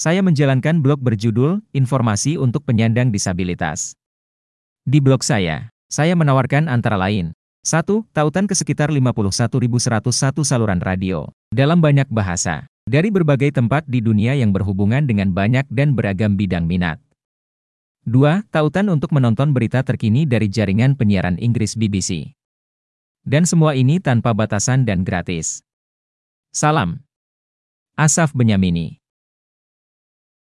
Saya menjalankan blog berjudul Informasi untuk Penyandang Disabilitas. Di blog saya, saya menawarkan antara lain 1. Tautan ke sekitar 51.101 saluran radio dalam banyak bahasa dari berbagai tempat di dunia yang berhubungan dengan banyak dan beragam bidang minat. 2. Tautan untuk menonton berita terkini dari jaringan penyiaran Inggris BBC. Dan semua ini tanpa batasan dan gratis. Salam. Asaf Benyamini